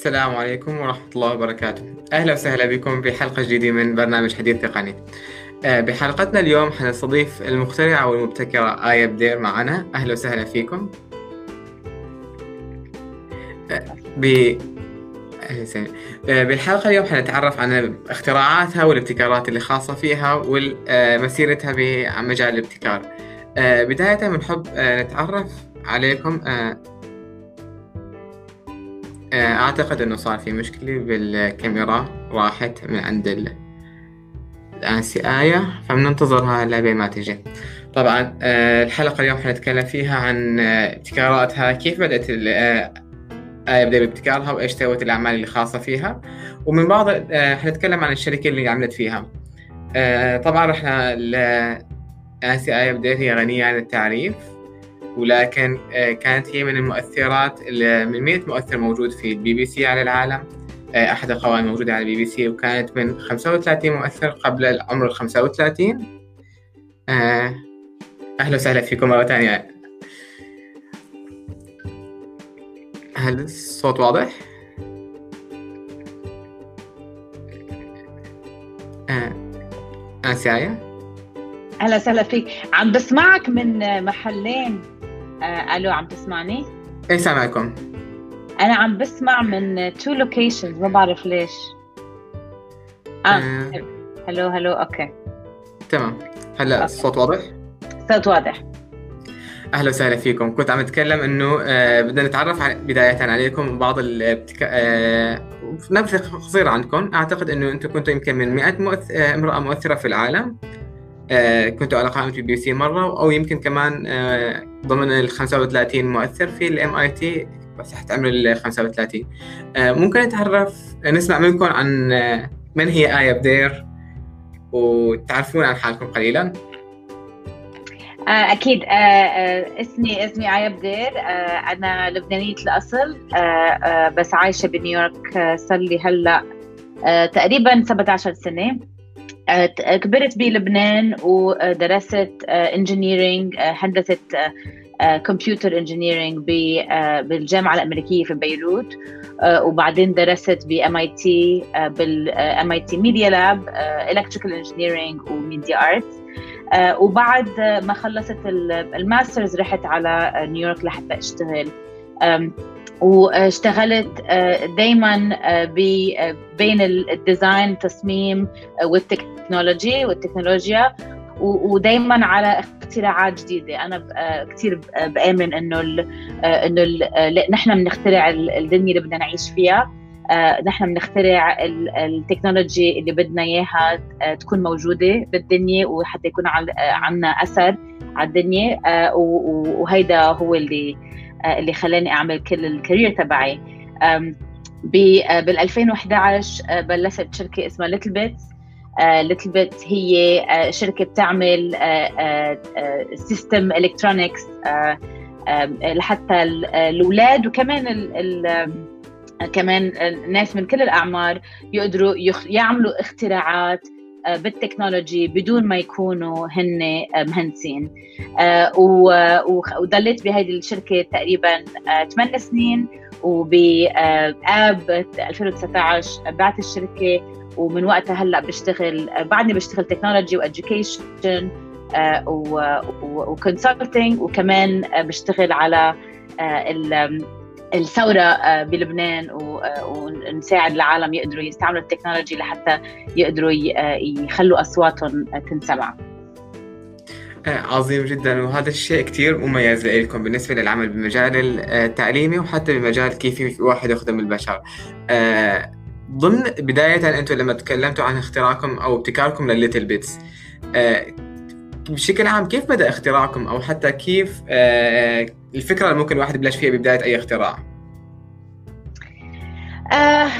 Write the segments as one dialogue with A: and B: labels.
A: السلام عليكم ورحمة الله وبركاته. أهلا وسهلا بكم بحلقة جديدة من برنامج حديث تقني. آه، بحلقتنا اليوم حنستضيف المخترعة والمبتكرة آية بدير معنا. أهلا وسهلا فيكم. آه، ب آه، بالحلقة اليوم حنتعرف عن اختراعاتها والابتكارات اللي خاصة فيها ومسيرتها بمجال الابتكار. بداية بنحب نتعرف عليكم. أعتقد إنه صار في مشكلة بالكاميرا راحت من عند الآنسي آية فبننتظرها لبين ما تجي. طبعا آه، الحلقة اليوم حنتكلم فيها عن آه، ابتكاراتها كيف بدأت آية بدأت بابتكارها وإيش سوت الأعمال اللي خاصة فيها. ومن بعض حنتكلم عن الشركة اللي عملت فيها. طبعا رحنا آسي آية هي غنية عن التعريف. ولكن آه، كانت هي من المؤثرات من 100 مؤثر موجود في البي بي سي على العالم. آه، أحد القوائم الموجودة على البي بي سي وكانت من 35 مؤثر قبل العمر ال 35 آه، أهلا وسهلا فيكم مرة ثانية. هل الصوت واضح؟ آسيا
B: أهلا وسهلا فيك. عم بسمعك من محلين. آه، ألو عم تسمعني؟
A: إيه سامعكم.
B: أنا عم بسمع من two locations ما بعرف ليش. آه, آه. hello hello okay.
A: تمام. هلا الصوت واضح؟
B: الصوت واضح.
A: أهلا وسهلا فيكم. كنت عم أتكلم إنه آه بدنا نتعرف على بدايه عليكم بعض الابتكا... آه نبذه قصيره عنكم أعتقد إنه أنتم كنتوا يمكن من 100 مؤث... آه امرأة مؤثرة في العالم. آه كنتوا على قائمه بي بي سي مرة أو يمكن كمان آه ضمن ال 35 مؤثر في ال MIT تحت عمر ال 35 آه ممكن نتعرف نسمع منكم عن من هي آية بدير؟ وتعرفون عن حالكم قليلا؟
B: أكيد. اسمي اسمي آية بدير. أنا لبنانية الأصل. بس عايشة بنيويورك صار لي هلأ تقريبا 17 سنة. كبرت بلبنان ودرست engineering هندسه computer engineering بالجامعة الأمريكية في بيروت وبعدين درست ب MIT بال MIT Media Lab electrical engineering و media arts وبعد ما خلصت ال masters رحت على نيويورك لحتى أشتغل. واشتغلت آه، دائما آه، آه، بين ال design التصميم وال technology والتكنولوجيا ودائما على اختراعات جديدة. أنا كثير بآمن إنه إنه نحن بنخترع الدنيا اللي بدنا نعيش فيها. نحن بنخترع ال technology اللي بدنا إياها تكون موجودة بالدنيا وحتى يكون عندنا أثر على الدنيا وهيدا هو اللي اللي خلاني أعمل كل ال career تبعي. بال 2011 بلشت شركة اسمها littleBits littleBits هي آه، شركة بتعمل system electronics لحتى الأولاد وكمان ال كمان الناس من كل الأعمار يقدروا يعملوا اختراعات. آه، بال technology بدون ما يكونوا هن آه، مهندسين. آه، وضليت بهذه الشركة تقريبا 8 سنين. وبآب 2019 بعت الشركة. ومن وقتها هلأ بشتغل بعدني بشتغل technology و education و consulting وكمان بشتغل على الثورة آه، بلبنان آه، ونساعد العالم يقدروا يستعملوا ال technology لحتى يقدروا آه، يخلوا أصواتهم تنسمع.
A: عظيم جدا. وهذا الشيء كثير مميز لكم بالنسبة للعمل بالمجال التعليمي وحتى بمجال كيف الواحد يخدم البشر. ضمن بداية أنتم لما تكلمتوا عن اختراعكم أو ابتكاركم للل littleBits بشكل عام كيف بدأ اختراعكم؟ أو حتى كيف الفكرة اللي ممكن الواحد يبلش فيها ببداية أي اختراع؟
B: آه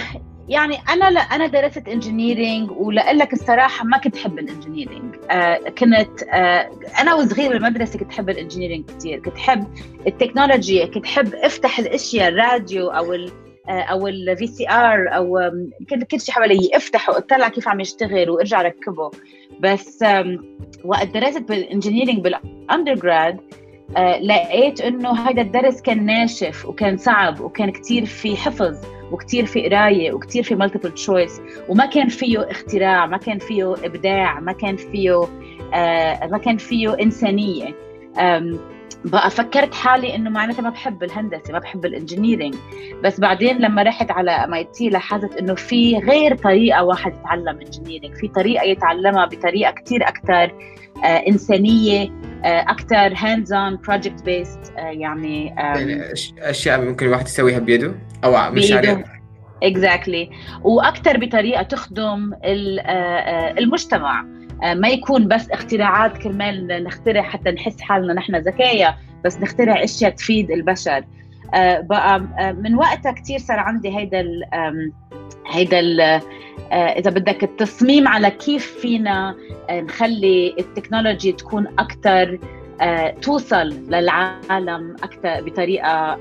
B: يعني أنا لا أنا درست engineering ولأقول لك الصراحة ما كنت أحب ال engineering آه كنت آه أنا وصغيرة بالمدرسة كنت أحب ال engineering كثير كنت أحب ال technology كنت أحب أفتح الأشياء الراديو أو ال آه، أو ال VCR أو كل كل شيء حوالي افتحه واطلع كيف عم يشتغل وارجع ركبه. بس وقت درست بال engineering بال undergrad آه، لقيت إنه هذا الدرس كان ناشف وكان صعب وكان كثير في حفظ وكثير في قراية وكثير في multiple choice وما كان فيه اختراع ما كان فيه إبداع ما كان فيه آه ما كان فيه إنسانية. بقى فكرت حالي إنه معناتها ما بحب الهندسة ما بحب ال engineering. بس بعدين لما رحت على MIT لاحظت إنه في غير طريقة واحد يتعلم engineering. في طريقة يتعلمها بطريقة كثير أكثر آه إنسانية آه أكثر hands on project based يعني
A: يعني أشياء ممكن الواحد يسويها بيده أو مشاريع
B: exactly exactly. وأكثر بطريقة تخدم آه، آه، المجتمع. ما يكون بس اختراعات كرمال نخترع حتى نحس حالنا نحن ذكايا بس نخترع أشياء تفيد البشر. آه، بقى آه، من وقتها كثير صار عندي هيدا ال هيدا ال إذا بدك التصميم على كيف فينا نخلي ال technology تكون أكثر توصل للعالم أكثر بطريقة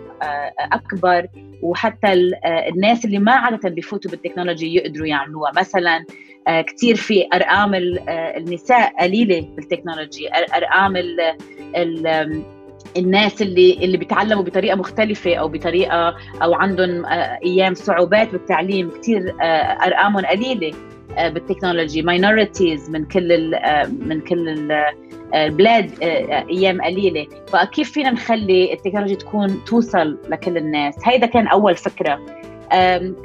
B: أكبر. وحتى الناس اللي ما عادة بيفوتوا بال technology يقدروا يعملوها. مثلا آه، كثير في أرقام آه، النساء قليلة بال technology. أرقام ال ال الناس اللي اللي بيتعلموا بطريقة مختلفة أو بطريقة أو عندهم آه، أيام صعوبات بالتعليم. كثير أرقامهم قليلة. بال technology. minorities من كل من كل البلاد أيام قليلة. فكيف فينا نخلي ال technology تكون توصل لكل الناس؟ هيدا كان أول فكرة.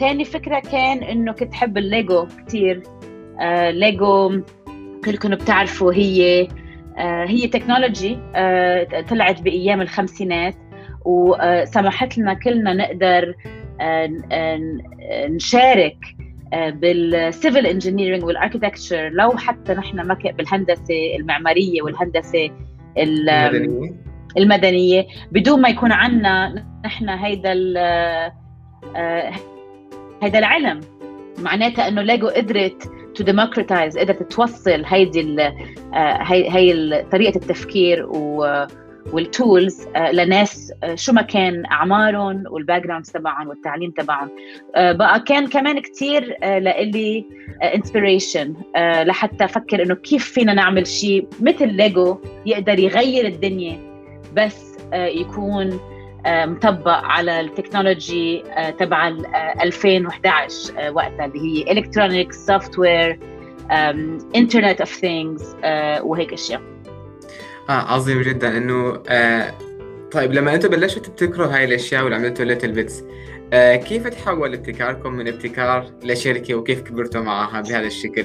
B: ثاني فكرة كان إنه كنت حب الليجو كثير آه، ليجو كلكم بتعرفوا هي آه، هي technology آه، طلعت بأيام الخمسينات. وسمحت لنا كلنا نقدر نشارك بال civil engineering وال architecture لو حتى نحن ما بالهندسة المعمارية والهندسة المدنية. المدنية بدون ما يكون عندنا نحن هيدا هيدا العلم. معناتها إنه ليجو قدرت to democratize قدرت توصل هيدي آه، هي هي طريقة التفكير و وال tools آه، لناس آه، شو ما كان أعمارهم وال background تبعهم والتعليم تبعهم. بقى كان كمان كثير لإلي inspiration لحتى أفكر إنه كيف فينا نعمل شيء مثل ليجو يقدر يغير الدنيا بس يكون مطبق على ال technology تبع 2011 وقتها اللي هي electronics software internet of things وهيك أشياء.
A: آه عظيم جدا إنه آه طيب لما أنتم بلشتوا تبتكروا هاي الأشياء وعملتوا littleBits آه كيف تحول ابتكاركم من ابتكار لشركة وكيف كبرتوا معها بهذا الشكل؟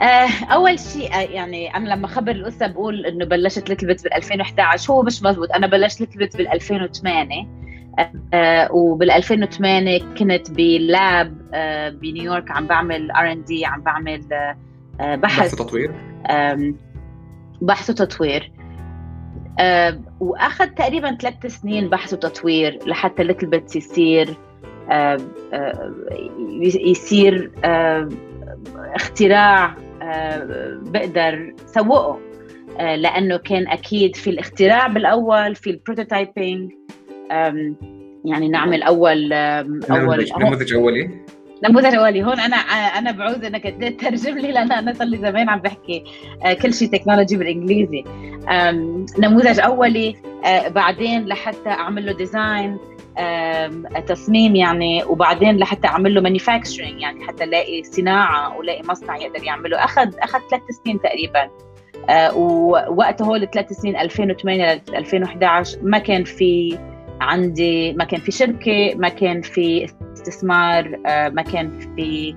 B: آه، أول شيء آه، يعني أنا لما خبر القصة بقول إنه بلشت littleBits بال 2011 هو مش مزبوط أنا بلشت littleBits بال 2008 آه وبال 2008 كنت ب lab آه بنيويورك عم بعمل R and D عم بعمل آه بحث
A: بحث وتطوير
B: بحث وتطوير. آه وأخذ تقريبا ثلاث سنين بحث وتطوير لحتى littleBits يصير آه آه يصير اختراع بقدر سوقه. لأنه كان أكيد في الاختراع بالأول في ال prototyping يعني نعمل أول
A: أول نموذج أولي.
B: نموذج اولي هون أنا أنا بعوز إنك تترجم لي لأن أنا صار لي زمان عم بحكي آه، كل شيء technology بالإنجليزي. نموذج أولي بعدين لحتى أعمل له design تصميم يعني وبعدين لحتى أعمل له manufacturing يعني حتى ألاقي صناعة ولاقي مصنع يقدر يعمله. أخذ أخذ ثلاث سنين تقريبا. آه، ووقت هول الثلاث سنين 2008 ل 2011 ما كان في عندي ما كان في شركة ما كان في استثمار آه، ما كان في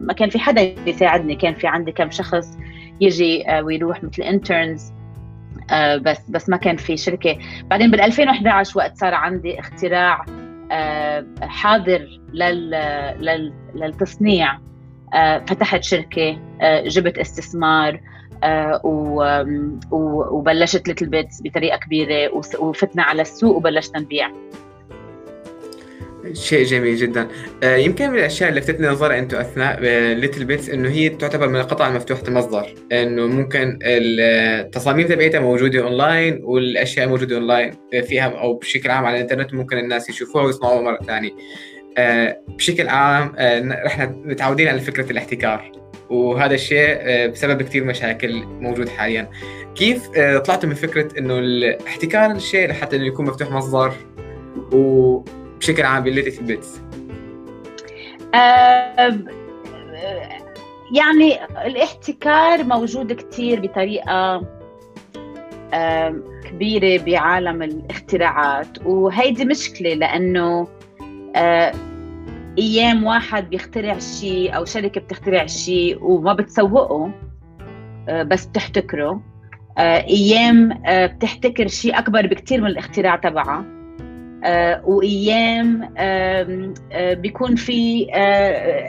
B: ما كان في حدا يساعدني. كان في عندي كم شخص يجي آه، ويروح مثل انترنز آه، بس بس ما كان في شركة. بعدين بال 2011 وقت صار عندي اختراع حاضر لل للتصنيع فتحت شركة جبت استثمار وبلشت littleBits بطريقة كبيرة وفتنا على السوق وبلشنا نبيع.
A: شيء جميل جدا. آه، يمكن من الأشياء اللي لفتت نظري أنتم اثناء littleBits إنه هي تعتبر من القطع المفتوحة المصدر. إنه ممكن التصاميم تبعيتها موجودة اونلاين والأشياء موجودة اونلاين فيها أو بشكل عام على الإنترنت ممكن الناس يشوفوها ويصنعوها مرة ثانية. آه، بشكل عام نحن آه، متعودين على فكرة الاحتكار. وهذا الشيء بسبب كثير مشاكل موجود حاليا. كيف طلعتوا من فكرة إنه الاحتكار الشيء لحتى إنه يكون مفتوح مصدر؟ و بشكل عام بال littleBits
B: يعني الاحتكار موجود كثير بطريقة كبيرة بعالم الاختراعات وهيدي مشكلة لأنه آه، أيام واحد بيخترع شيء أو شركة بتخترع شيء وما بتسوقه آه، بس بتحتكره. آه، أيام بتحتكر شيء أكبر بكثير من الاختراع تبعها وأيام بيكون في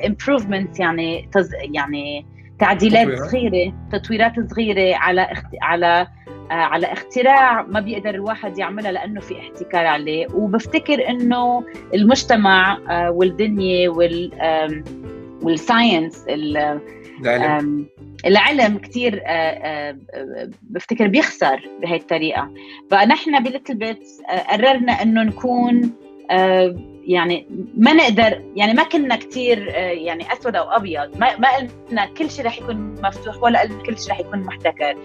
B: امبروفمنت يعني يعني تعديلات صغيرة تطويرات صغيرة على على آه، على اختراع ما بيقدر الواحد يعملها لأنه في احتكار عليه. وبفتكر إنه المجتمع آه، والدنيا وال وال science العلم. العلم كثير بفتكر بيخسر بهي الطريقة. فنحن ب littleBits قررنا إنه نكون يعني ما نقدر يعني ما كنا كثير يعني أسود أو أبيض. ما ما قلنا كل شيء رح يكون مفتوح ولا قلنا كل شيء رح يكون محتكر.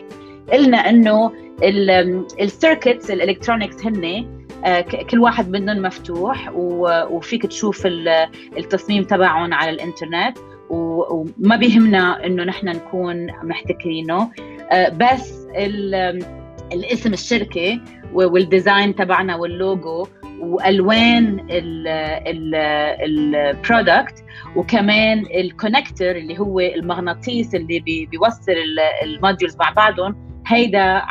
B: قلنا إنه ال circuits ال electronics هن كل واحد منهم مفتوح وفيك تشوف التصميم تبعهم على الإنترنت. وما بيهمنا إنه نحن نكون محتكرينه. آه، بس الاسم الشركة وال design تبعنا واللوجو وألوان ال product وكمان ال connector اللي هو المغناطيس اللي بيوصل ال modules مع بعضهم هيدا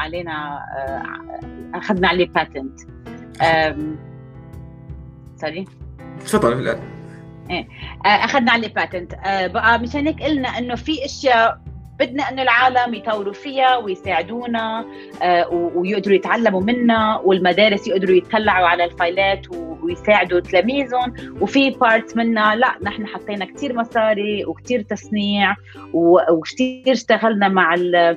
B: علينا آه، أخذنا عليه patent sorry
A: تفضل
B: إيه. آه، أخذنا عليه patent آه، بقى مشان هيك قلنا إنه في أشياء بدنا إنه العالم يطوروا فيها ويساعدونا ويقدروا يتعلموا منا والمدارس يقدروا يطلعوا على الفايلات ويساعدوا تلاميذهم. وفي part منا لا نحن حطينا كثير مصاري وكثير تصنيع وكثير اشتغلنا مع آه،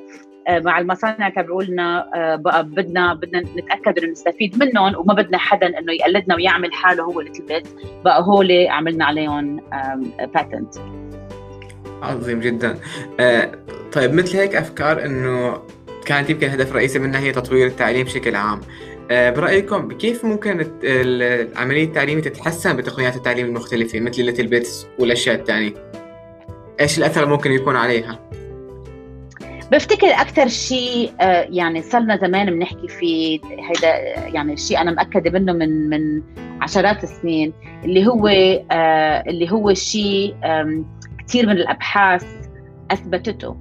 B: مع المصانع تبعوا لنا آه، بدنا بدنا نتأكد إنه نستفيد منهم وما بدنا حدا إنه يقلدنا ويعمل حاله هو littleBits بقى هول عملنا عليهم patent
A: عظيم جدا آه، طيب مثل هيك أفكار إنه كانت يمكن هدف رئيسي منها هي تطوير التعليم بشكل عام برأيكم كيف ممكن العملية التعليمية تتحسن بتقنيات التعليم المختلفة مثل littleBits والأشياء الثانية؟ إيش الأثر ممكن يكون عليها؟
B: بفتكر أكثر شيء آه، يعني صرنا زمان بنحكي فيه هيدا يعني شيء أنا مأكدة منه من من عشرات السنين اللي هو آه، اللي هو شيء كثير من الأبحاث أثبتته.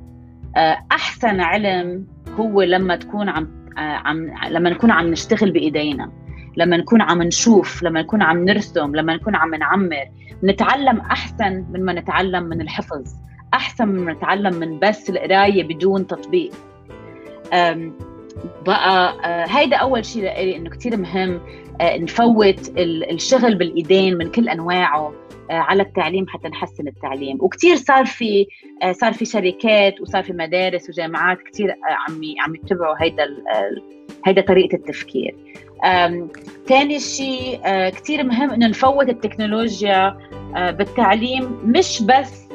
B: آه، أحسن علم هو لما تكون عم عم لما نكون عم نشتغل بإيدينا لما نكون عم نشوف لما نكون عم نرسم لما نكون عم نعمر نتعلم أحسن من ما نتعلم من الحفظ. أحسن من نتعلم من بس القراية بدون تطبيق. بقى هيدا أول شيء لإلي إنه كثير مهم آه، نفوت الشغل بالإيدين من كل أنواعه آه، على التعليم حتى نحسن التعليم. وكثير صار في صار في شركات وصار في مدارس وجامعات كثير عم عم يتبعوا هيدا هيدا طريقة التفكير. ثاني شيء كثير مهم إنه نفوت التكنولوجيا بالتعليم مش بس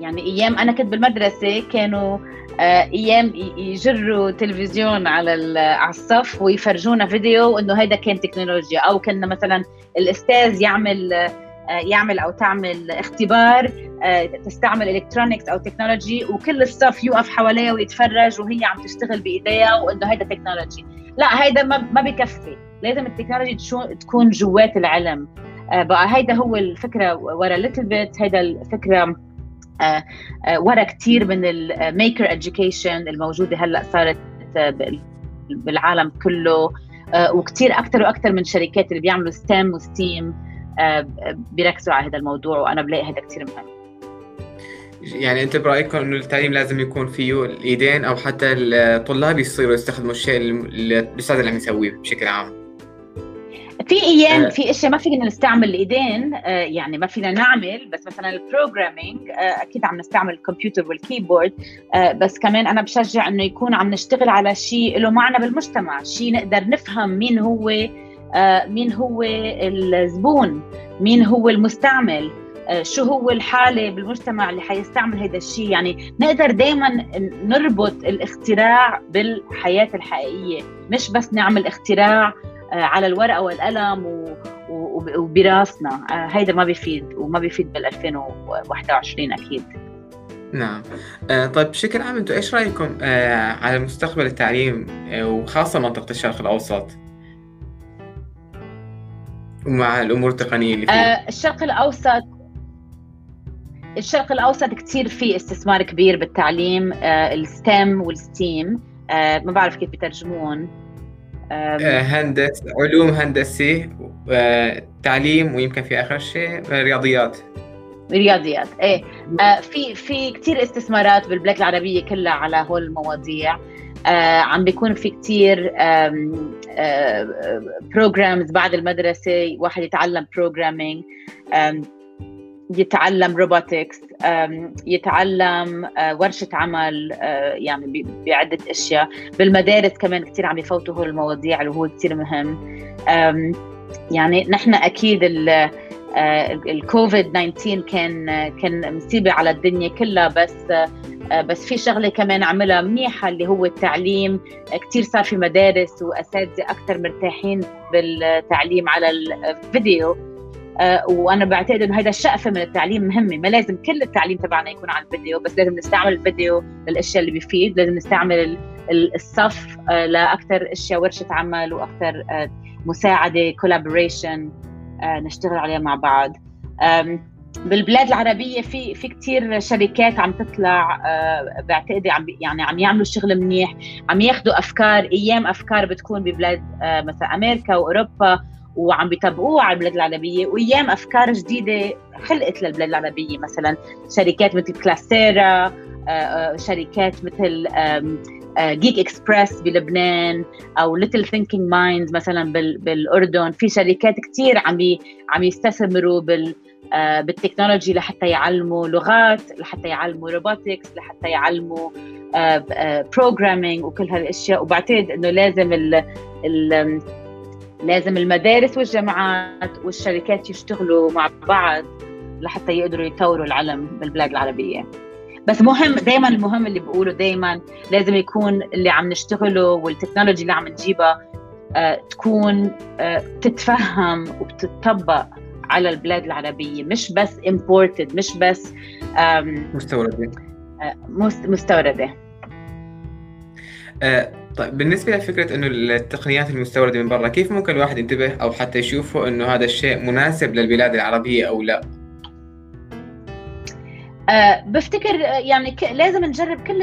B: يعني أيام أنا كنت بالمدرسة كانوا آه، أيام يجروا تلفزيون على على الصف ويفرجونا فيديو إنه هيدا كان تكنولوجيا. أو كنا مثلا الأستاذ يعمل آه، يعمل أو تعمل اختبار آه، تستعمل electronics أو technology وكل الصف يوقف حواليها ويتفرج وهي عم تشتغل بإيديها وإنه هيدا تكنولوجي لا هيدا ما بكفي. لازم ال technology تكون جوات العلم. بقى هيدا هو الفكرة ورا littleBits هيدا الفكرة آه، آه، ورا كثير من ال maker education الموجودة هلأ صارت بالعالم كله وكثير أكثر وأكثر من شركات اللي بيعملوا STEM و STEAM بيركزوا على هذا الموضوع وأنا بلاقي هذا كثير مهم.
A: يعني أنت برأيك إنه التعليم لازم يكون فيه الإيدين أو حتى الطلاب يصيروا يستخدموا الشيء اللي الأستاذ اللي عم يسويه بشكل عام؟
B: في أيام آه. في أشياء ما فينا نستعمل الإيدين آه، يعني ما فينا نعمل بس مثلا ال programming آه، أكيد عم نستعمل الكمبيوتر وال keyboard بس كمان أنا بشجع إنه يكون عم نشتغل على شيء له معنى بالمجتمع شيء نقدر نفهم مين هو مين هو الزبون مين هو المستعمل شو هو الحالة بالمجتمع اللي حيستعمل هذا الشيء يعني نقدر دائما نربط الاختراع بالحياة الحقيقية مش بس نعمل اختراع على الورقة والقلم وبراسنا. هيدا ما بيفيد وما بيفيد بال 2021 أكيد.
A: نعم. آه طيب بشكل عام أنتم إيش رأيكم آه على مستقبل التعليم آه وخاصة منطقة الشرق الأوسط؟ ومع الأمور التقنية اللي فيه
B: آه الشرق الاوسط الشرق الأوسط كثير في استثمار كبير بالتعليم آه ال STEM وال STEAM. آه ما بعرف كيف بترجمون.
A: آه هندسة علوم هندسي آه تعليم ويمكن في آخر شيء رياضيات.
B: رياضيات. إيه. آه في في كثير استثمارات بالبلاد العربية كلها على هول المواضيع. آه عم بيكون في كثير programs بعد المدرسة واحد يتعلم programming يتعلم robotics يتعلم آه، ورشة عمل آه، يعني بعدة أشياء. بالمدارس كمان كثير عم يفوتوا هول المواضيع اللي هو كثير مهم. يعني نحن أكيد الكوفيد 19 كان كان مصيبة على الدنيا كلها بس بس في شغلة كمان عملها منيحة اللي هو التعليم. كثير صار في مدارس وأساتذة أكثر مرتاحين بالتعليم على الفيديو وأنا بعتقد إنه هذا الشقفة من التعليم مهمة. ما لازم كل التعليم تبعنا يكون على الفيديو بس لازم نستعمل الفيديو للأشياء اللي بيفيد. لازم نستعمل الصف لاكثر أشياء ورشة عمل وأكثر مساعدة كولابوريشن آه، نشتغل عليها مع بعض. بالبلاد العربية في في كثير شركات عم تطلع آه، بعتقد عم يعني عم يعملوا شغل منيح. عم ياخذوا أفكار أيام أفكار بتكون ببلاد آه، مثلا أمريكا وأوروبا. وعم بيطبقوها على البلاد العربية وأيا أفكار جديدة خلقت للبلاد العربية مثلا شركات مثل كلاسيرا شركات مثل جيك اكسبرس بلبنان أو ليتل ثينكينج مايند مثلا بالأردن. في شركات كثير عم عم يستثمروا بال آه، بال technology لحتى يعلموا لغات لحتى يعلموا robotics لحتى يعلموا programming آه، آه، وكل هالأشياء. وبعتقد إنه لازم ال ال لازم المدارس والجامعات والشركات يشتغلوا مع بعض لحتى يقدروا يطوروا العلم بالبلاد العربية. بس مهم دائما المهم اللي بقوله دائما لازم يكون اللي عم نشتغله والتكنولوجي اللي عم نجيبها آه تكون آه تتفهم وبتطبق على البلاد العربية. مش بس imported مش بس
A: مستوردة.
B: آه مستوردة.
A: آه طيب بالنسبة لفكرة إنه التقنيات المستوردة من برا كيف ممكن الواحد ينتبه أو حتى يشوفه إنه هذا الشيء مناسب للبلاد العربية أو لا؟
B: أه بفتكر يعني لازم نجرب كل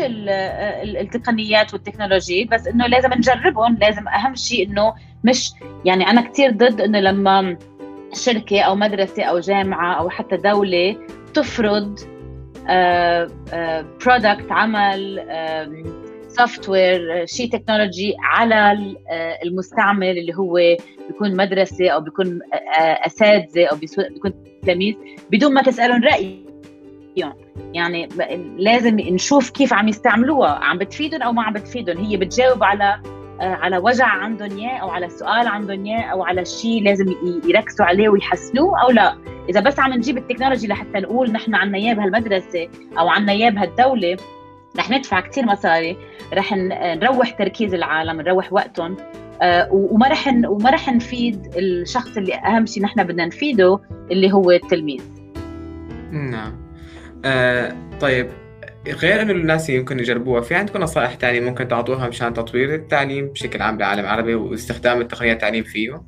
B: التقنيات والتكنولوجي بس إنه لازم نجربهم لازم أهم شيء إنه مش يعني أنا كثير ضد إنه لما شركة أو مدرسة أو جامعة أو حتى دولة تفرض product آه، عمل software شيء تكنولوجي على المستعمل اللي هو بيكون مدرسة أو بيكون أساتذة أو بيكون تلاميذ بدون ما تسألهم رأي. يعني لازم نشوف كيف عم يستعملوها عم بتفيدهم أو ما عم بتفيدهم. هي بتجاوب على آه، على وجع عندهم إياه أو على سؤال عندهم إياه أو على شيء لازم يركزوا عليه ويحسنوه أو لا. إذا بس عم نجيب التكنولوجي لحتى نقول نحن عنا إياه بهالمدرسة أو عنا إياه بهالدولة رح ندفع كثير مصاري. رح نروح تركيز العالم نروح وقتهم. آه، وما رح وما رح نفيد الشخص اللي أهم شيء نحن بدنا نفيده اللي هو التلميذ.
A: نعم. آه طيب غير إنه الناس يمكن يجربوها في عندكم نصائح ثانية ممكن تعطوها مشان تطوير التعليم بشكل عام بالعالم العربي واستخدام التقنيات التعليم فيه؟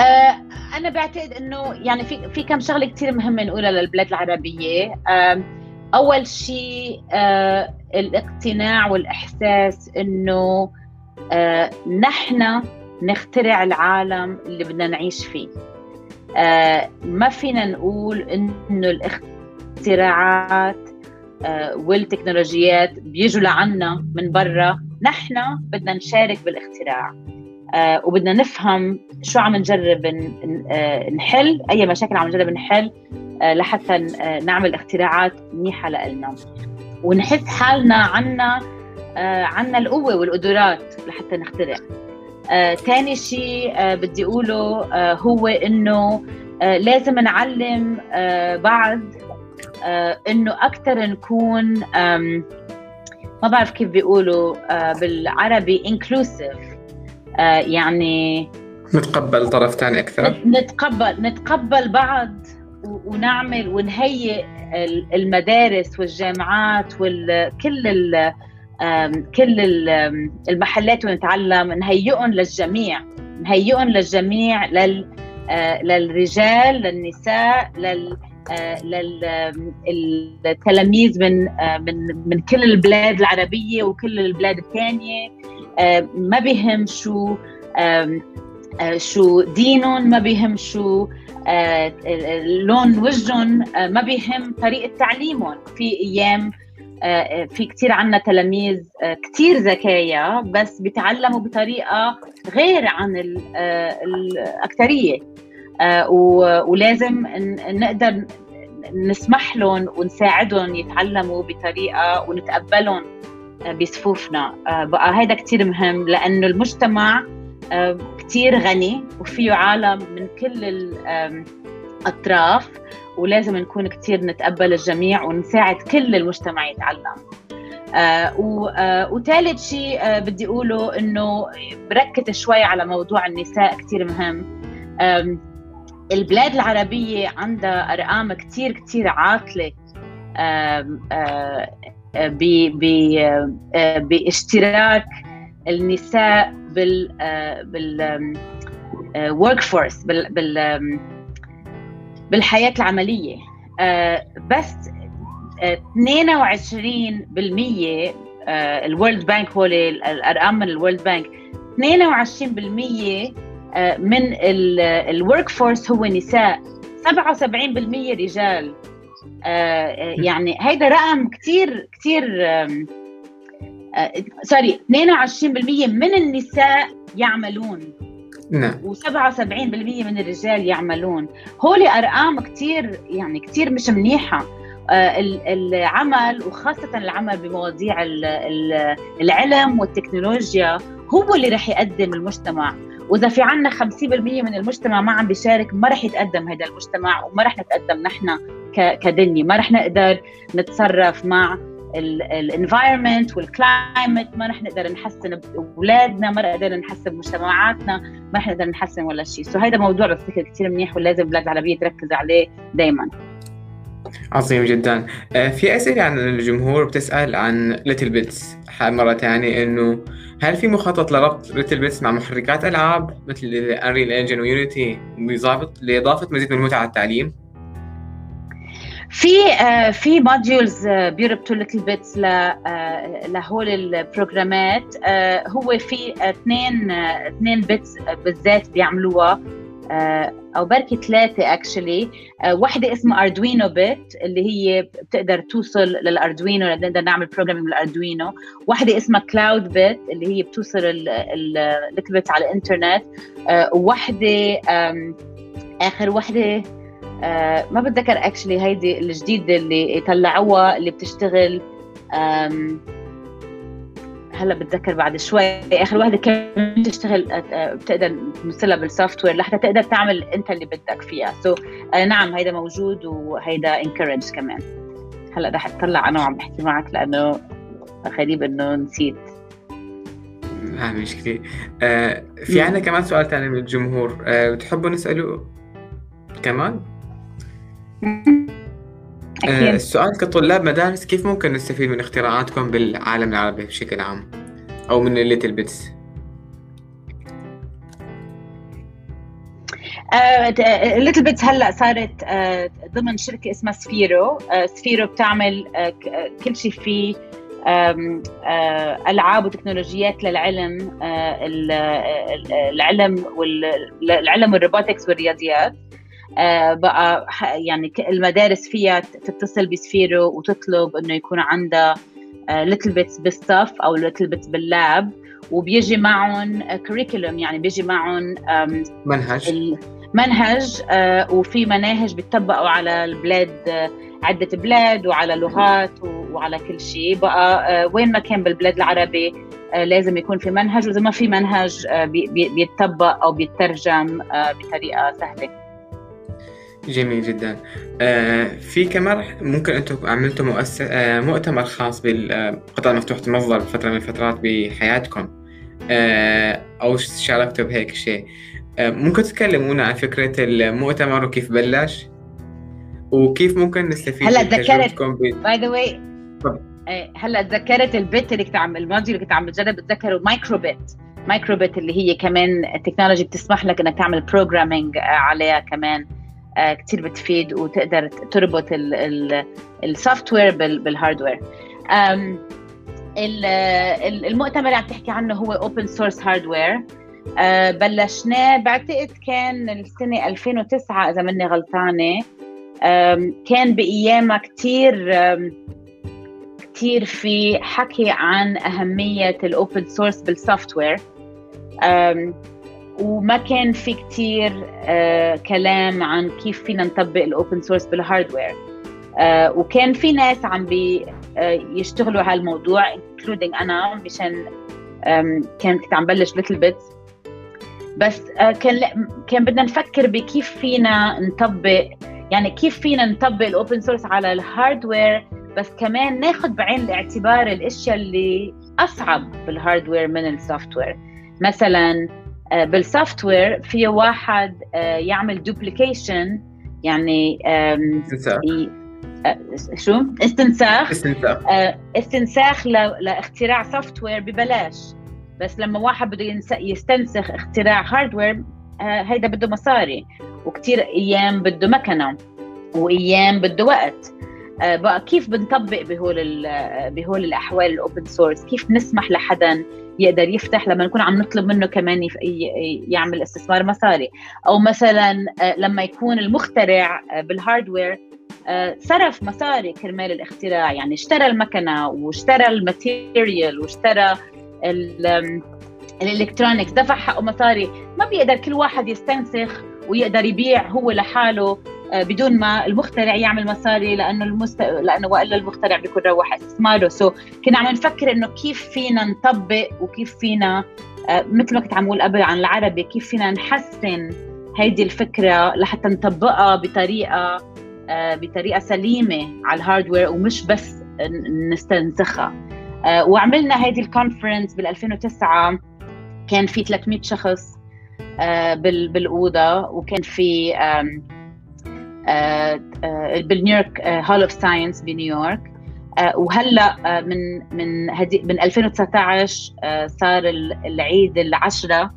B: آه أنا بعتقد إنه يعني في في كم شغلة كثير مهمة نقولها للبلاد العربية. آه أول شيء آه الاقتناع والإحساس إنه آه نحن نخترع العالم اللي بدنا نعيش فيه. آه ما فينا نقول إنه الاختراع الاختراعات آه، والتكنولوجيات بيجوا لعنا من برا. نحن بدنا نشارك بالاختراع. آه، وبدنا نفهم شو عم نجرب آه، نحل أي مشاكل عم نجرب نحل لحتى نعمل اختراعات منيحة لنا ونحس حالنا عنا عنا القوة والقدرات لحتى نخترع. ثاني شيء بدي أقوله هو إنه لازم نعلم بعض آه، إنه أكثر نكون ما بعرف كيف بيقولوا آه، بالعربي انكلوسيف يعني
A: نتقبل طرف ثاني أكثر.
B: نتقبل نتقبل بعض ونعمل ونهيئ المدارس والجامعات وكل ال كل المحلات ونتعلم نهيئهم للجميع. نهيئهم للجميع لل للرجال للنساء لل للتلاميذ من من من كل البلاد العربية وكل البلاد الثانية. ما بهم شو شو دينهم ما بهم شو لون وجههم ما بهم طريقة تعليمهم. في أيام في كثير عنا تلاميذ كثير ذكايا بس بيتعلموا بطريقة غير عن الاكثريه ولازم نقدر نسمح لهم ونساعدهم يتعلموا بطريقة ونتقبلهم. بصفوفنا. بقى هذا كثير مهم لأنه المجتمع كثير غني وفيه عالم من كل الأطراف ولازم نكون كثير نتقبل الجميع ونساعد كل المجتمع يتعلم. آه آه وثالث شيء آه بدي أقوله إنه بركز شوي على موضوع النساء كثير مهم. البلاد العربية عندها أرقام كثير كثير عاطلة. باشتراك النساء بال بال workforce بال بال بالحياة العملية. آه، بس 22% ال World Bank هو الأرقام من ال World Bank 22% من ال workforce هو نساء. 77% رجال. آه، يعني هيدا رقم كثير كثير sorry 22% من النساء يعملون.
A: نعم.
B: و77% من الرجال يعملون. هول أرقام كثير يعني كثير مش منيحة. آه، العمل وخاصة العمل بمواضيع العلم والتكنولوجيا هو اللي رح يقدم المجتمع. وإذا في عنا 50% من المجتمع ما عم بيشارك ما رح يتقدم هذا المجتمع وما رح نتقدم نحن كدنيا. ما رح نقدر نتصرف مع ال environment وال climate ما رح نقدر نحسن بأولادنا ما رح نقدر نحسن بمجتمعاتنا ما رح نقدر نحسن ولا شيء so هذا موضوع بفتكر كثير منيح ولازم البلاد العربيه تركز عليه دائما
A: عظيم جدا. آه، في أسئلة عن الجمهور بتسأل عن ليتل بيتس مرة ثانية إنه هل في مخطط لربط ليتل بيتس مع محركات ألعاب مثل Unreal Engine و Unity لإضافة مزيد من المتعة على التعليم؟
B: في uh, في modules uh, بيربطوا ليتل بيتس لهول ال programات. هو في اثنين اثنين bits بالذات بيعملوها. أو بركي ثلاثة actually وحدة اسمها Arduino bit اللي هي بتقدر توصل لل Arduino نقدر نعمل programming بال Arduino وحدة اسمها cloudBit اللي هي بتوصل bit على الإنترنت. ووحده آخر وحدة آه ما بتذكر actually هيدي الجديدة اللي طلعوها اللي بتشتغل هلا بتذكر بعد شوي. آخر وحده كمان تشتغل آه، آه، بتقدر تمثلها بال software لحتى تقدر تعمل انت اللي بدك فيها. so so, آه نعم هيدا موجود وهيدا encourage كمان. هلا رح اطلع أنا وعم بحكي معك لأنه غريب إنه نسيت.
A: ما مشكلة آه في عندنا كمان سؤال ثاني من الجمهور. آه بتحبوا نسأله كمان؟ أكيد. السؤال كطلاب مدارس كيف ممكن نستفيد من اختراعاتكم بالعالم العربي بشكل عام؟ أو من الليتل بيتس
B: ليتل بيتس هلأ صارت uh, ضمن شركة اسمها سفيرو سفيرو بتعمل uh, كل شيء فيه ألعاب وتكنولوجيات للعلم العلم والعلم والروبوتكس والرياضيات. آه، بقى يعني المدارس فيها تتصل بسفيرو وتطلب إنه يكون عندها ليتل بيتس بالصف أو ليتل بيتس بال lab وبيجي معهم curriculum يعني بيجي معهم
A: منهج.
B: منهج آه، وفي مناهج بيطبقوا على البلاد آه، عدة بلاد وعلى لغات وعلى كل شيء. بقى وين ما كان بالبلاد العربي لازم يكون في منهج وإذا ما في منهج بيتطبق أو بيترجم بطريقة سهلة.
A: جميل جدا. آه في كمان ممكن أنتم عملتوا مؤسس آه مؤتمر خاص بالقطاع المفتوح المصدر فترة من الفترات بحياتكم. أو شاركتوا بهيك شيء. ممكن تتكلمونا عن فكرة المؤتمر وكيف بلش؟ وكيف ممكن نستفيد
B: هلأ تذكرت by the way هلأ تذكرت ال bit اللي كنت عم الماضي اللي كنت عم بتجرب بتذكر micro:bit micro:bit اللي هي كمان ال technology بتسمح لك إنك تعمل programming عليها كمان. آه، كثير بتفيد وتقدر تربط ال software بال hardware المؤتمر اللي عم تحكي عنه هو open source hardware بلشناه بعتقد كان السنة 2009 إذا ماني غلطانة. كان بأيامها كثير كثير في حكي عن أهمية ال open source بال software وما كان في كثير آه، كلام عن كيف فينا نطبق ال open source بال hardware وكان في ناس عم بي آه، على الموضوع including أنا مشان كان كنت عم بلش littleBits بس آه، كان كان بدنا نفكر بكيف فينا نطبق يعني كيف فينا نطبق ال open source على ال hardware بس كمان ناخذ بعين الاعتبار الأشياء اللي أصعب بال hardware من ال software مثلا آه، بال software في واحد آه، يعمل duplication يعني
A: استنساخ.
B: آه، شو؟ استنساخ.
A: استنساخ.
B: استنساخ لاختراع software ببلاش. بس لما واحد بده يستنسخ اختراع hardware هيدا بده مصاري. وكثير أيام بده مكنة وأيام بده وقت. بقى كيف بنطبق بهول بهول الأحوال ال open source كيف نسمح لحدا يقدر يفتح لما نكون عم نطلب منه كمان يعمل استثمار مصاري؟ أو مثلا آه، لما يكون المخترع آه، بال hardware آه، صرف مصاري كرمال الاختراع. يعني اشترى المكنة واشترى ال material واشترى ال electronics دفع حقه مصاري. ما بيقدر كل واحد يستنسخ ويقدر يبيع هو لحاله. آه، بدون ما المخترع يعمل مصاري لأنه المست... لأنه وإلا المخترع بيكون روح استثماره. so so, كنا عم نفكر إنه كيف فينا نطبق وكيف فينا آه، مثل ما كنت عم أقول قبل عن العربي كيف فينا نحسن هيدي الفكرة لحتى نطبقها بطريقة آه، بطريقة سليمة على ال hardware ومش بس نستنسخها. وعملنا هيدي ال conference بال 2009 كان في 300 شخص بالأوضة وكان في آه، آه، بال New York Hall of Science بنيويورك وهلا آه، من من هدي من 2019 صار العيد العشرة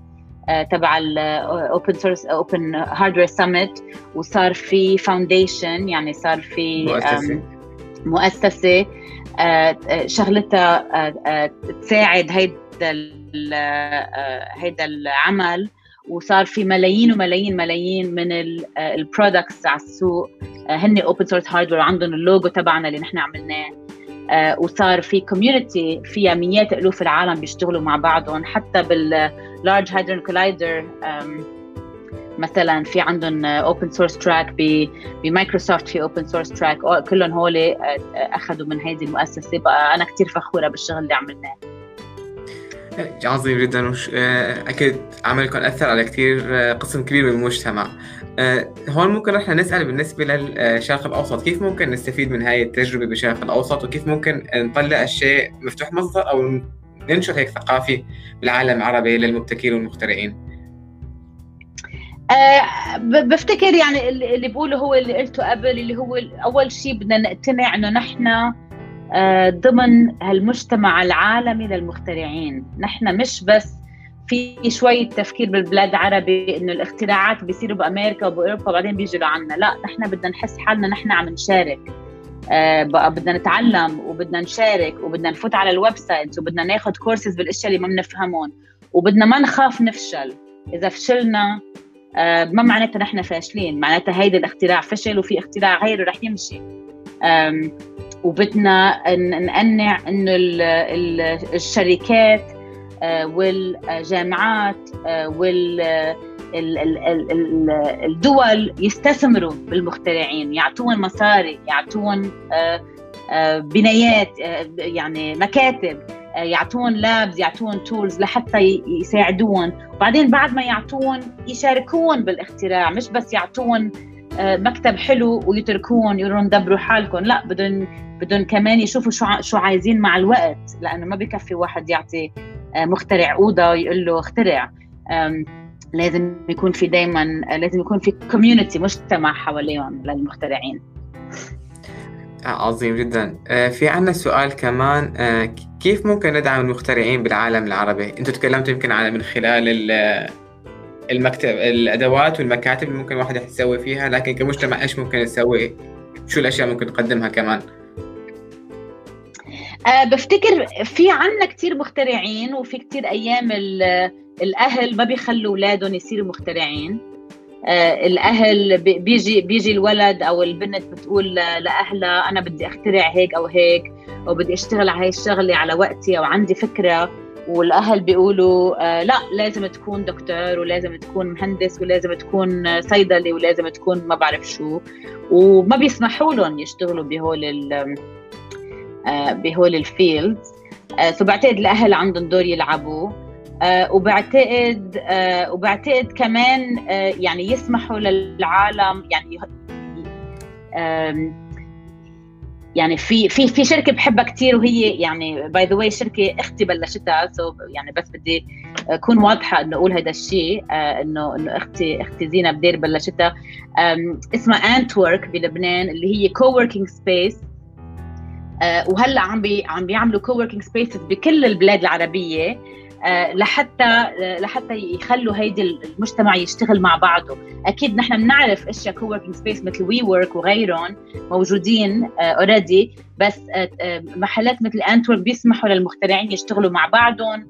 B: تبع ال open source Open Hardware Summit وصار في foundation يعني صار في
A: مؤسسة.
B: مؤسسة شغلتها تساعد هيدا هيدا العمل. وصار في ملايين وملايين ملايين من ال products على السوق. آه، هن open source hardware وعندهم اللوجو تبعنا اللي نحن عملناه. آه، وصار في community فيها مئات ألوف العالم بيشتغلوا مع بعضهم حتى بال Large Hadron Collider مثلا في عندهم open source track بمايكروسوفت في open source track كلهم هول آه، أخذوا من هذه المؤسسة. بقى أنا كثير فخورة بالشغل اللي عملناه.
A: عظيم جدا وش... آه، أكيد عملكم أثر على كثير آه، قسم كبير من المجتمع. آه، هون ممكن إحنا نسأل بالنسبة للشرق الأوسط كيف ممكن نستفيد من هاي التجربة بالشرق الأوسط؟ وكيف ممكن نطلع الشيء مفتوح مصدر أو ننشر هيك ثقافة بالعالم العربي للمبتكرين والمخترعين؟
B: بفتكر يعني اللي بقوله هو اللي قلته قبل اللي هو أول شيء بدنا نقتنع إنه نحن ضمن هالمجتمع العالمي للمخترعين. نحن مش بس في شوية تفكير بالبلاد العربي إنه الاختراعات بيصيروا بأمريكا وبأوروبا وبعدين بيجوا لعنا. لا نحن بدنا نحس حالنا نحن عم نشارك. آه بقى بدنا نتعلم وبدنا نشارك وبدنا نفوت على ال website وبدنا ناخذ كورسز بالأشياء اللي ما بنفهمهم وبدنا ما نخاف نفشل. إذا فشلنا آه ما معناتها نحن فاشلين معناتها هيدا الاختراع فشل وفي اختراع غيره رح يمشي. وبدنا نقنع إنه الشركات آه، والجامعات آه، والدول يستثمروا بالمخترعين يعطون مصاري يعطون آه، بنايات يعني مكاتب يعطون labs يعطون tools لحتى يساعدون. وبعدين بعد ما يعطون يشاركون بالاختراع مش بس يعطون مكتب حلو ويتركون يقولون دبروا حالكم. لا بدهم بدهم كمان يشوفوا شو شو عايزين مع الوقت لأنه ما بكفي واحد يعطي مخترع أوضة يقول له اخترع. لازم يكون في دائما لازم يكون في community مجتمع حواليهم للمخترعين.
A: عظيم جدا. في عندنا سؤال كمان كيف ممكن ندعم المخترعين بالعالم العربي؟ أنتم تكلمتوا يمكن على من خلال المكتب الأدوات والمكاتب اللي ممكن الواحد يسوي فيها لكن كمجتمع إيش ممكن نسوي شو الأشياء ممكن نقدمها كمان؟
B: أه بفتكر في عنا كتير مخترعين وفي كتير أيام الأهل ما بيخلوا أولادهم يصيروا مخترعين. أه الأهل بيجي بيجي الولد أو البنت بتقول لأهلها أنا بدي أخترع هيك أو هيك أو بدي أشتغل على هاي الشغلة على وقتي أو عندي فكرة. والأهل بيقولوا آه لا لازم تكون دكتور ولازم تكون مهندس ولازم تكون صيدلي ولازم تكون ما بعرف شو. وما بيسمحوا لهم يشتغلوا بهول آه بهول ال fields آه so بعتقد الأهل عندهم دور يلعبوا آه وبعتقد آه وبعتقد كمان آه يعني يسمحوا للعالم يعني يعني في في في شركة بحبها كثير وهي يعني by the way شركة أختي بلشتها. so يعني بس بدي أكون واضحة إنه أقول هذا الشيء آه انه إنه أختي أختي زينة بدير بلشتها. اسمها Antwork بلبنان اللي هي co-working space وهلأ عم بي عم بيعملوا co-working spaces بكل البلاد العربية. لحتى آه، لحتى يخلوا هيدي المجتمع يشتغل مع بعضه. أكيد نحن بنعرف أشياء co-working space مثل WeWork وغيرهم موجودين already آه، بس محلات مثل انتورك بيسمحوا للمخترعين يشتغلوا مع بعضهم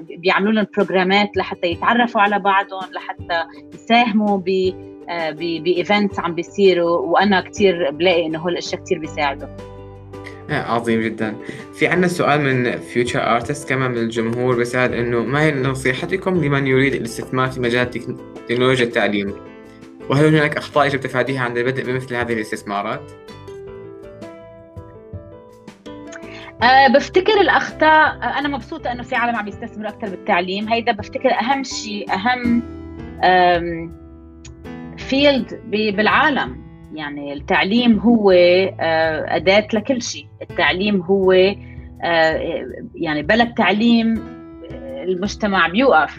B: بيعملوا لهم programات لحتى يتعرفوا على بعضهم لحتى يساهموا ب ب events عم بيصيروا. وأنا كثير بلاقي إنه هول الأشياء كثير بيساعدوا.
A: عظيم جدا. في عندنا سؤال من Future Artist كمان من الجمهور بيسأل إنه ما هي نصيحتكم لمن يريد الاستثمار في مجال تكنولوجيا التعليم؟ وهل هناك أخطاء يجب تفاديها عند البدء بمثل هذه الاستثمارات؟
B: أه بفتكر الأخطاء أنا مبسوطة إنه في عالم عم يستثمروا أكثر بالتعليم. هيدا بفتكر أهم شيء أهم field بالعالم. يعني التعليم هو آه، أداة لكل شيء. التعليم هو آه، يعني بلا التعليم آه، المجتمع بيوقف.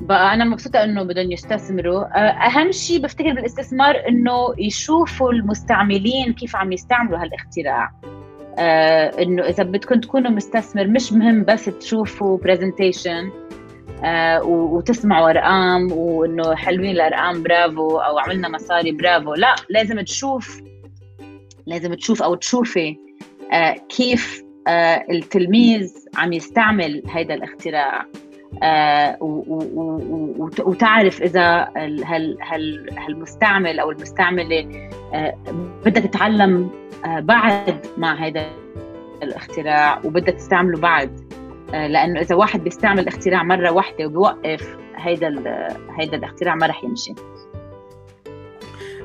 B: بقى أنا مبسوطة إنه بدهم يستثمروا. أهم شيء بفتكر بالاستثمار إنه يشوفوا المستعملين كيف عم يستعملوا هالاختراع. إنه إذا بدكم تكونوا مستثمر مش مهم بس تشوفوا برزنتيشن آه وتسمعوا أرقام وإنه حلوين الأرقام برافو أو عملنا مصاري برافو. لا لازم تشوف لازم تشوف أو تشوفي آه كيف آه التلميذ عم يستعمل هذا الاختراع. آه وتعرف إذا هال هال هالمستعمل أو المستعملة آه بدك تتعلم آه بعد مع هذا الاختراع وبدك تستعمله بعد. آه، لأنه إذا واحد بيستعمل اختراع مرة واحدة وبيوقف هيدا هيدا الاختراع ما رح يمشي.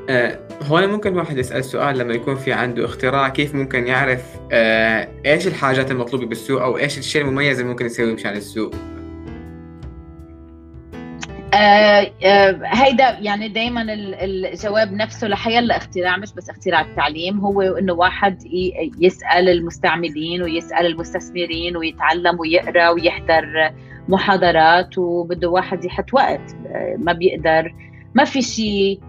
A: آه هون ممكن واحد يسأل سؤال لما يكون في عنده اختراع كيف ممكن يعرف آه إيش الحاجات المطلوبة بالسوق أو إيش الشيء المميز اللي ممكن يسويه مشان السوق؟
B: آه آه هيدا يعني دائما الجواب نفسه لحيلا اختراع مش بس اختراع التعليم هو إنه واحد يسأل المستعملين ويسأل المستثمرين ويتعلم ويقرأ ويحضر محاضرات وبده واحد يحط وقت آه، ما بيقدر ما في شيء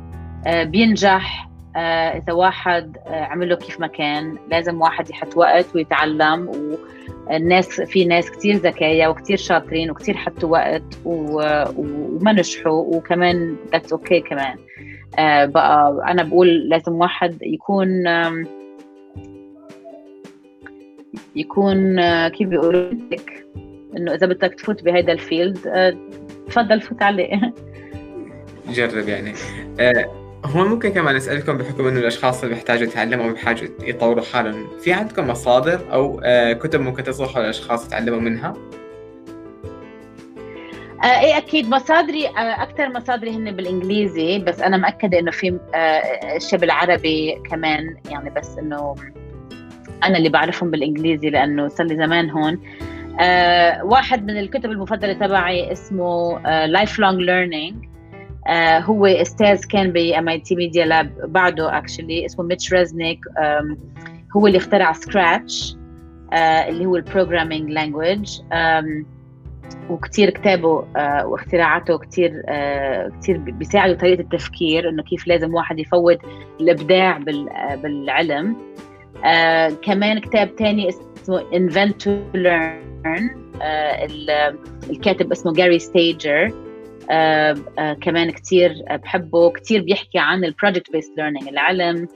B: آه، بينجح. آه، إذا واحد عمله كيف ما كان لازم واحد يحط وقت ويتعلم و الناس في ناس كتير ذكية وكتير شاطرين وكتير حطوا وقت وما نجحوا وكمان that's okay okay كمان. آه بقى أنا بقول لازم واحد يكون يكون آه، كيف بيقولوا لك إنه إذا بدك تفوت بهيدا الفيلد آه، تفضل فوت عليه.
A: جرب يعني. آه هو ممكن كمان أسألكم بحكم إنه الأشخاص اللي بيحتاجوا يتعلموا بحاجة يطوروا حالهم في عندكم مصادر أو آه، كتب ممكن تصلحوا للأشخاص يتعلموا منها؟
B: آه إيه أكيد مصادري آه أكثر مصادري هن بالإنجليزي بس أنا مأكدة إنه في شيء بالعربي كمان يعني بس إنه أنا اللي بعرفهم بالإنجليزي لأنه صار لي زمان هون. واحد من الكتب المفضلة تبعي اسمه lifelong learning هو أستاذ كان ب MIT Media Lab بعده actually اسمه ميتش ريزنيك هو اللي اخترع Scratch اللي هو ال programming language وكثير كتابه آه واختراعاته كثير آه كثير بيساعدوا طريقة التفكير إنه كيف لازم واحد يفوت الإبداع بالعلم. آه كمان كتاب ثاني اسمه Invent to Learn آه الكاتب اسمه جاري ستيجر آه آه كمان كثير بحبه. كثير بيحكي عن ال project based learning العلم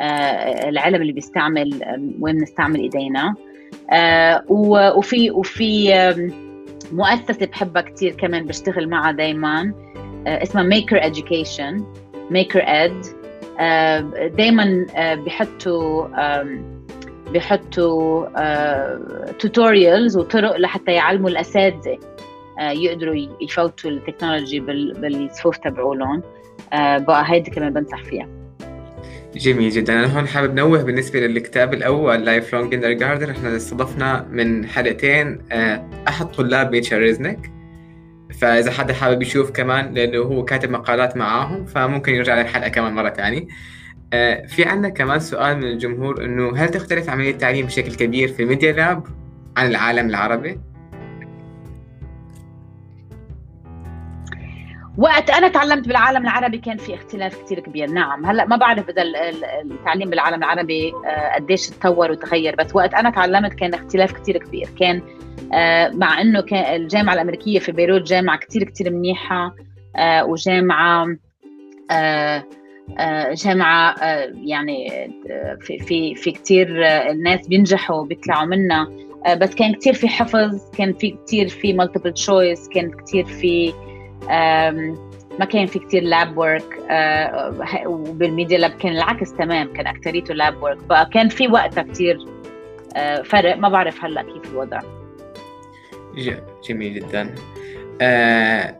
B: آه العلم اللي بيستعمل وين بنستعمل إيدينا. وفي وفي مؤسسة بحبها كثير كمان بشتغل معها دائما آه، اسمها Maker Education Maker Ed دائما آه، بحطوا بحطوا tutorials وطرق لحتى يعلموا الأساتذة. يقدروا يفوتوا ال technology بالصفوف تبعولهم بقى هيدي كمان بنصح فيها.
A: جميل جدا. أنا هون حابب نوه بالنسبة للكتاب الأول Lifelong Kindergarten إحنا استضفنا من حلقتين آه، أحد طلاب ميتشر ريزنك فإذا حدا حابب يشوف كمان لأنه هو كاتب مقالات معاهم فممكن يرجع للحلقة كمان مرة ثانية آه، في عندنا كمان سؤال من الجمهور إنه هل تختلف عملية التعليم بشكل كبير في ال Media Lab عن العالم العربي؟
B: وقت أنا تعلمت بالعالم العربي كان في اختلاف كثير كبير. نعم. هلأ ما بعرف إذا التعليم بالعالم العربي آه، قديش تطور وتغير بس وقت أنا تعلمت كان اختلاف كثير كبير. كان آه، مع إنه كان الجامعة الأمريكية في بيروت جامعة كثير كثير منيحة آه، وجامعة جامعة يعني في في في كثير الناس بينجحوا بيطلعوا منها بس كان كثير في حفظ كان في كثير في multiple choice كان كثير في ما كان في كتير lab work وبال Media Lab كان العكس تمام كان اكثريته lab work فكان في وقتها كتير آه، فرق. ما بعرف هلأ كيف الوضع.
A: جميل جدا. آه،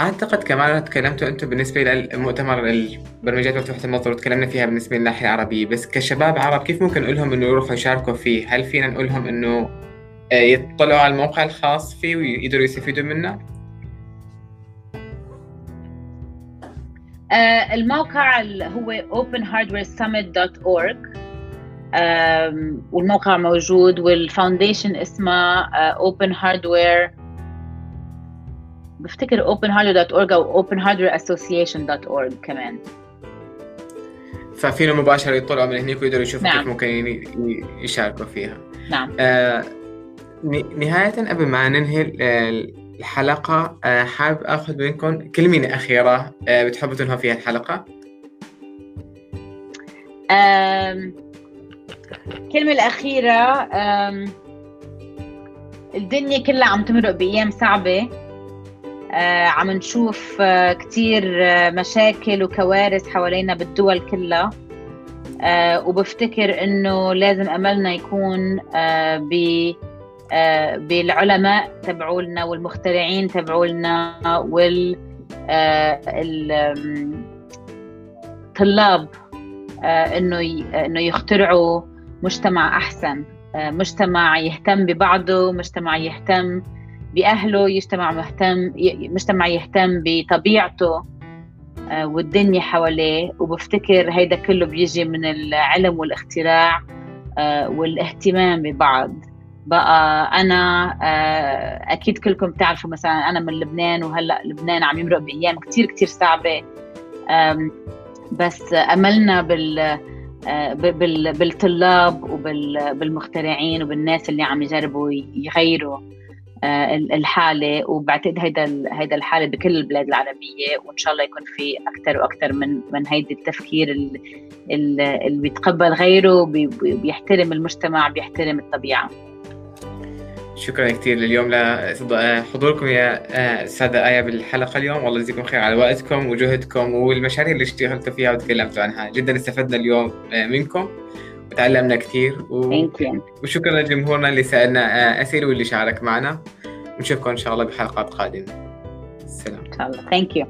A: أعتقد كمان تكلمتوا أنتم بالنسبة للمؤتمر البرمجيات مفتوحه المصدر وتكلمنا فيها بالنسبة للناحية العربية. بس كشباب عرب كيف ممكن نقول لهم إنه يروحوا يشاركوا فيه؟ هل فينا نقول لهم إنه آه، يطلعوا على الموقع الخاص فيه ويقدروا يستفيدوا منه؟
B: الموقع هو openhardwaresummit.org والموقع موجود وال foundation اسمها open hardware بفتكر openhardware.org أو openhardwareassociation.org كمان.
A: ففينا مباشرة يطلعوا من هناك ويقدروا يشوفوا نعم. كيف ممكن يشاركوا فيها.
B: نعم. آه
A: نهاية قبل ما ننهي الحلقة آه، حابب أخذ منكم كلمة أخيرة آه، بتحبوا تنهوا فيها الحلقة؟
B: الكلمة الأخيرة الدنيا كلها عم تمرق بأيام صعبة. آه، عم نشوف كتير مشاكل وكوارث حوالينا بالدول كلها. وبفتكر إنه لازم أملنا يكون ب بالعلماء تبعولنا والمخترعين تبعولنا وال آه، الطلاب آه، إنه إنه يخترعوا مجتمع أحسن. مجتمع يهتم ببعضه مجتمع يهتم بأهله يجتمع مهتم مجتمع يهتم بطبيعته والدنيا حواليه. وبفتكر هيدا كله بيجي من العلم والاختراع والاهتمام ببعض. بقى أنا آه، أكيد كلكم بتعرفوا مثلا أنا من لبنان وهلأ لبنان عم يمرق بأيام كثير كثير صعبة. بس أملنا بال آه، بالطلاب وبالمخترعين وبالناس اللي عم يجربوا يغيروا آه، الحالة. وبعتقد هيدا هيدا الحالة بكل البلاد العربية وإن شاء الله يكون في أكثر وأكثر من من هيدي التفكير اللي بيتقبل غيره بيحترم المجتمع بيحترم الطبيعة.
A: شكرا كثير لليوم. لحضوركم يا آه، سادة آية بالحلقة اليوم. والله يجزيكم خير على وقتكم وجهدكم والمشاريع اللي اشتغلتوا فيها وتكلمتوا عنها. جدا استفدنا اليوم آه، منكم. وتعلمنا كثير. و... وشكرا لجمهورنا اللي سألنا آه، أسئلة واللي شارك معنا. ونشوفكم إن شاء الله بحلقات قادمة.
B: السلام إن شاء الله. ثانك يو